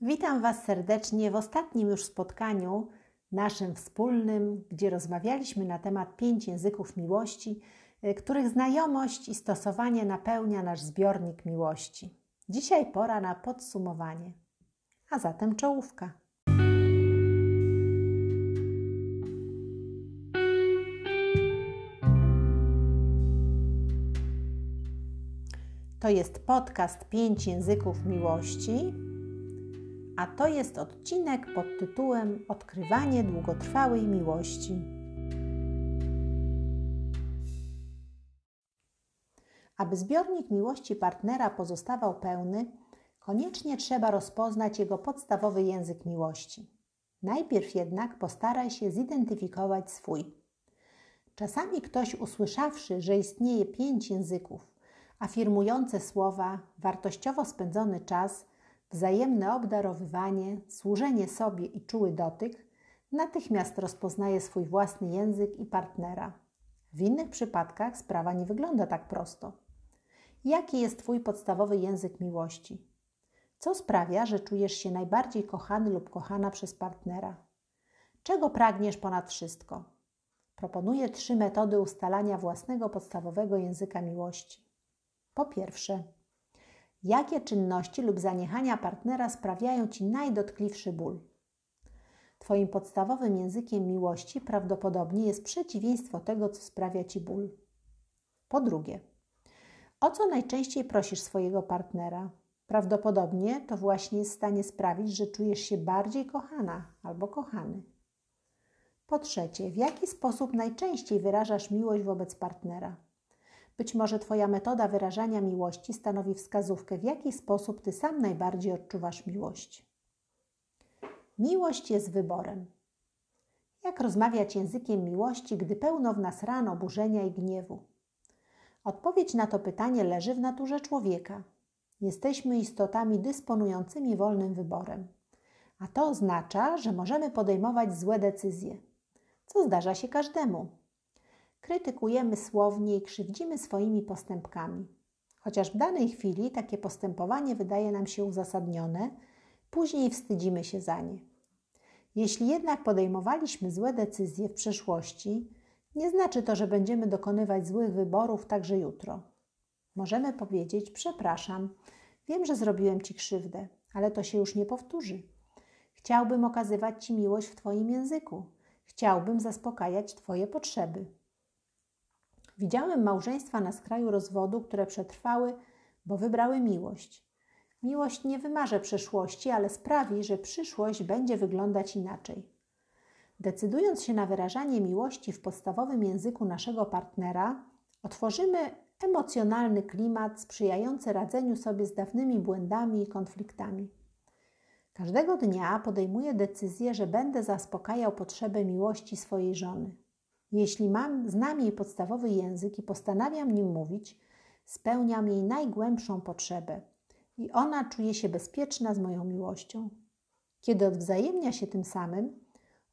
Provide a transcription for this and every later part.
Witam Was serdecznie w ostatnim już spotkaniu naszym wspólnym, gdzie rozmawialiśmy na temat pięć języków miłości, y, których znajomość i stosowanie napełnia nasz zbiornik miłości. Dzisiaj pora na podsumowanie, a zatem czołówka. To jest podcast Pięć Języków Miłości, a to jest odcinek pod tytułem Odkrywanie długotrwałej miłości. Aby zbiornik miłości partnera pozostawał pełny, koniecznie trzeba rozpoznać jego podstawowy język miłości. Najpierw jednak postaraj się zidentyfikować swój. Czasami ktoś usłyszawszy, że istnieje pięć języków, afirmujące słowa wartościowo spędzony czas, wzajemne obdarowywanie, służenie sobie i czuły dotyk, natychmiast rozpoznaje swój własny język i partnera. W innych przypadkach sprawa nie wygląda tak prosto. Jaki jest Twój podstawowy język miłości? Co sprawia, że czujesz się najbardziej kochany lub kochana przez partnera? Czego pragniesz ponad wszystko? Proponuję trzy metody ustalania własnego podstawowego języka miłości. Po pierwsze, jakie czynności lub zaniechania partnera sprawiają Ci najdotkliwszy ból? Twoim podstawowym językiem miłości prawdopodobnie jest przeciwieństwo tego, co sprawia Ci ból. Po drugie, o co najczęściej prosisz swojego partnera? Prawdopodobnie to właśnie jest w stanie sprawić, że czujesz się bardziej kochana albo kochany. Po trzecie, w jaki sposób najczęściej wyrażasz miłość wobec partnera? Być może Twoja metoda wyrażania miłości stanowi wskazówkę, w jaki sposób Ty sam najbardziej odczuwasz miłość. Miłość jest wyborem. Jak rozmawiać językiem miłości, gdy pełno w nas ran, oburzenia i gniewu? Odpowiedź na to pytanie leży w naturze człowieka. Jesteśmy istotami dysponującymi wolnym wyborem. A to oznacza, że możemy podejmować złe decyzje, co zdarza się każdemu krytykujemy słownie i krzywdzimy swoimi postępkami. Chociaż w danej chwili takie postępowanie wydaje nam się uzasadnione, później wstydzimy się za nie. Jeśli jednak podejmowaliśmy złe decyzje w przeszłości, nie znaczy to, że będziemy dokonywać złych wyborów także jutro. Możemy powiedzieć: Przepraszam, wiem, że zrobiłem Ci krzywdę, ale to się już nie powtórzy. Chciałbym okazywać Ci miłość w Twoim języku. Chciałbym zaspokajać Twoje potrzeby. Widziałem małżeństwa na skraju rozwodu, które przetrwały, bo wybrały miłość. Miłość nie wymarze przeszłości, ale sprawi, że przyszłość będzie wyglądać inaczej. Decydując się na wyrażanie miłości w podstawowym języku naszego partnera, otworzymy emocjonalny klimat sprzyjający radzeniu sobie z dawnymi błędami i konfliktami. Każdego dnia podejmuję decyzję, że będę zaspokajał potrzebę miłości swojej żony. Jeśli mam, znam jej podstawowy język i postanawiam nim mówić, spełniam jej najgłębszą potrzebę i ona czuje się bezpieczna z moją miłością. Kiedy odwzajemnia się tym samym,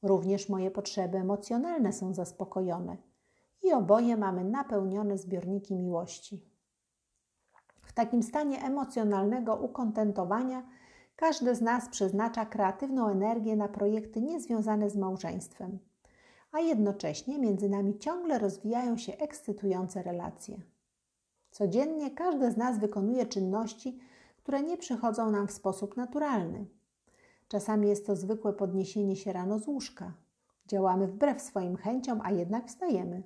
również moje potrzeby emocjonalne są zaspokojone i oboje mamy napełnione zbiorniki miłości. W takim stanie emocjonalnego ukontentowania każdy z nas przeznacza kreatywną energię na projekty niezwiązane z małżeństwem a jednocześnie między nami ciągle rozwijają się ekscytujące relacje. Codziennie każdy z nas wykonuje czynności, które nie przychodzą nam w sposób naturalny. Czasami jest to zwykłe podniesienie się rano z łóżka. Działamy wbrew swoim chęciom, a jednak wstajemy.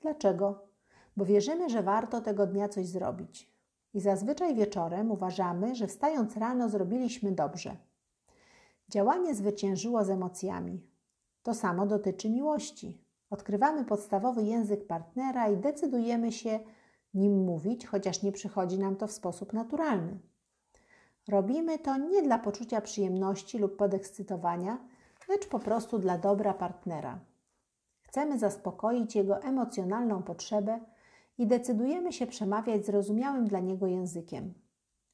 Dlaczego? Bo wierzymy, że warto tego dnia coś zrobić. I zazwyczaj wieczorem uważamy, że wstając rano zrobiliśmy dobrze. Działanie zwyciężyło z emocjami. To samo dotyczy miłości. Odkrywamy podstawowy język partnera i decydujemy się nim mówić, chociaż nie przychodzi nam to w sposób naturalny. Robimy to nie dla poczucia przyjemności lub podekscytowania, lecz po prostu dla dobra partnera. Chcemy zaspokoić jego emocjonalną potrzebę i decydujemy się przemawiać zrozumiałym dla niego językiem.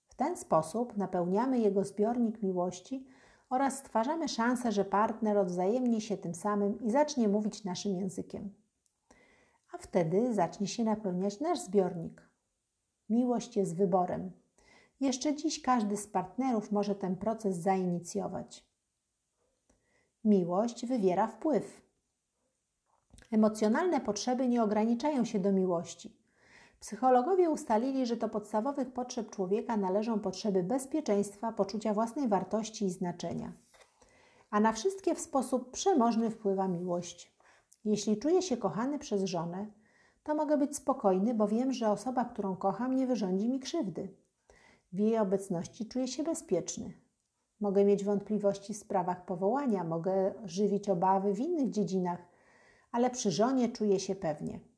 W ten sposób napełniamy jego zbiornik miłości oraz stwarzamy szansę, że partner odwzajemni się tym samym i zacznie mówić naszym językiem. A wtedy zacznie się napełniać nasz zbiornik. Miłość jest wyborem. Jeszcze dziś każdy z partnerów może ten proces zainicjować. Miłość wywiera wpływ. Emocjonalne potrzeby nie ograniczają się do miłości. Psychologowie ustalili, że do podstawowych potrzeb człowieka należą potrzeby bezpieczeństwa, poczucia własnej wartości i znaczenia. A na wszystkie w sposób przemożny wpływa miłość. Jeśli czuję się kochany przez żonę, to mogę być spokojny, bo wiem, że osoba, którą kocham, nie wyrządzi mi krzywdy. W jej obecności czuję się bezpieczny. Mogę mieć wątpliwości w sprawach powołania, mogę żywić obawy w innych dziedzinach, ale przy żonie czuję się pewnie.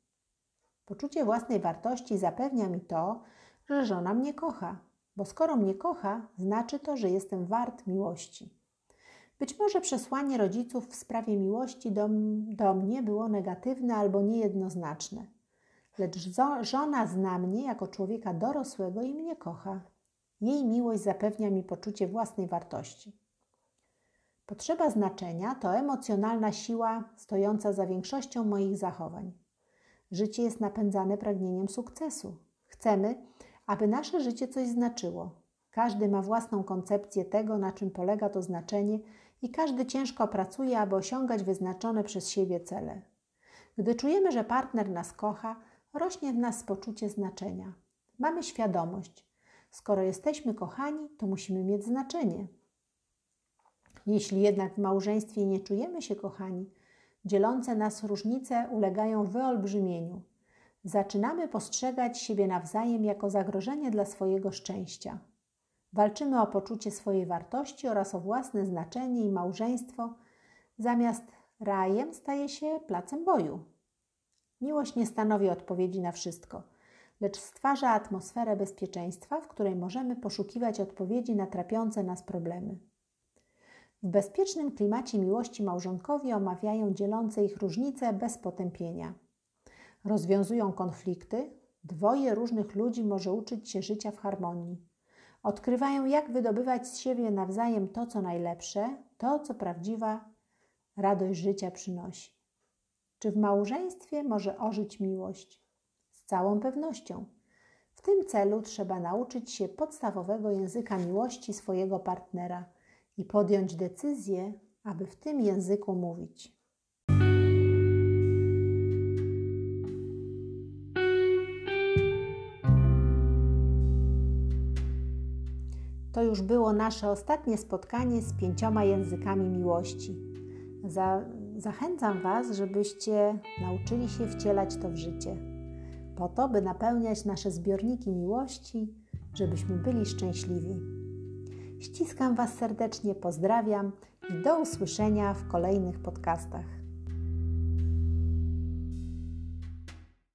Poczucie własnej wartości zapewnia mi to, że żona mnie kocha, bo skoro mnie kocha, znaczy to, że jestem wart miłości. Być może przesłanie rodziców w sprawie miłości do, do mnie było negatywne albo niejednoznaczne, lecz żona zna mnie jako człowieka dorosłego i mnie kocha. Jej miłość zapewnia mi poczucie własnej wartości. Potrzeba znaczenia to emocjonalna siła stojąca za większością moich zachowań. Życie jest napędzane pragnieniem sukcesu. Chcemy, aby nasze życie coś znaczyło. Każdy ma własną koncepcję tego, na czym polega to znaczenie, i każdy ciężko pracuje, aby osiągać wyznaczone przez siebie cele. Gdy czujemy, że partner nas kocha, rośnie w nas poczucie znaczenia. Mamy świadomość, skoro jesteśmy kochani, to musimy mieć znaczenie. Jeśli jednak w małżeństwie nie czujemy się kochani, dzielące nas różnice ulegają wyolbrzymieniu. Zaczynamy postrzegać siebie nawzajem jako zagrożenie dla swojego szczęścia. Walczymy o poczucie swojej wartości oraz o własne znaczenie i małżeństwo, zamiast rajem staje się placem boju. Miłość nie stanowi odpowiedzi na wszystko, lecz stwarza atmosferę bezpieczeństwa, w której możemy poszukiwać odpowiedzi na trapiące nas problemy. W bezpiecznym klimacie miłości małżonkowie omawiają dzielące ich różnice bez potępienia. Rozwiązują konflikty, dwoje różnych ludzi może uczyć się życia w harmonii. Odkrywają, jak wydobywać z siebie nawzajem to, co najlepsze, to, co prawdziwa radość życia przynosi. Czy w małżeństwie może ożyć miłość? Z całą pewnością. W tym celu trzeba nauczyć się podstawowego języka miłości swojego partnera i podjąć decyzję, aby w tym języku mówić. To już było nasze ostatnie spotkanie z pięcioma językami miłości. Za, zachęcam Was, żebyście nauczyli się wcielać to w życie, po to, by napełniać nasze zbiorniki miłości, żebyśmy byli szczęśliwi. Ściskam Was serdecznie, pozdrawiam i do usłyszenia w kolejnych podcastach.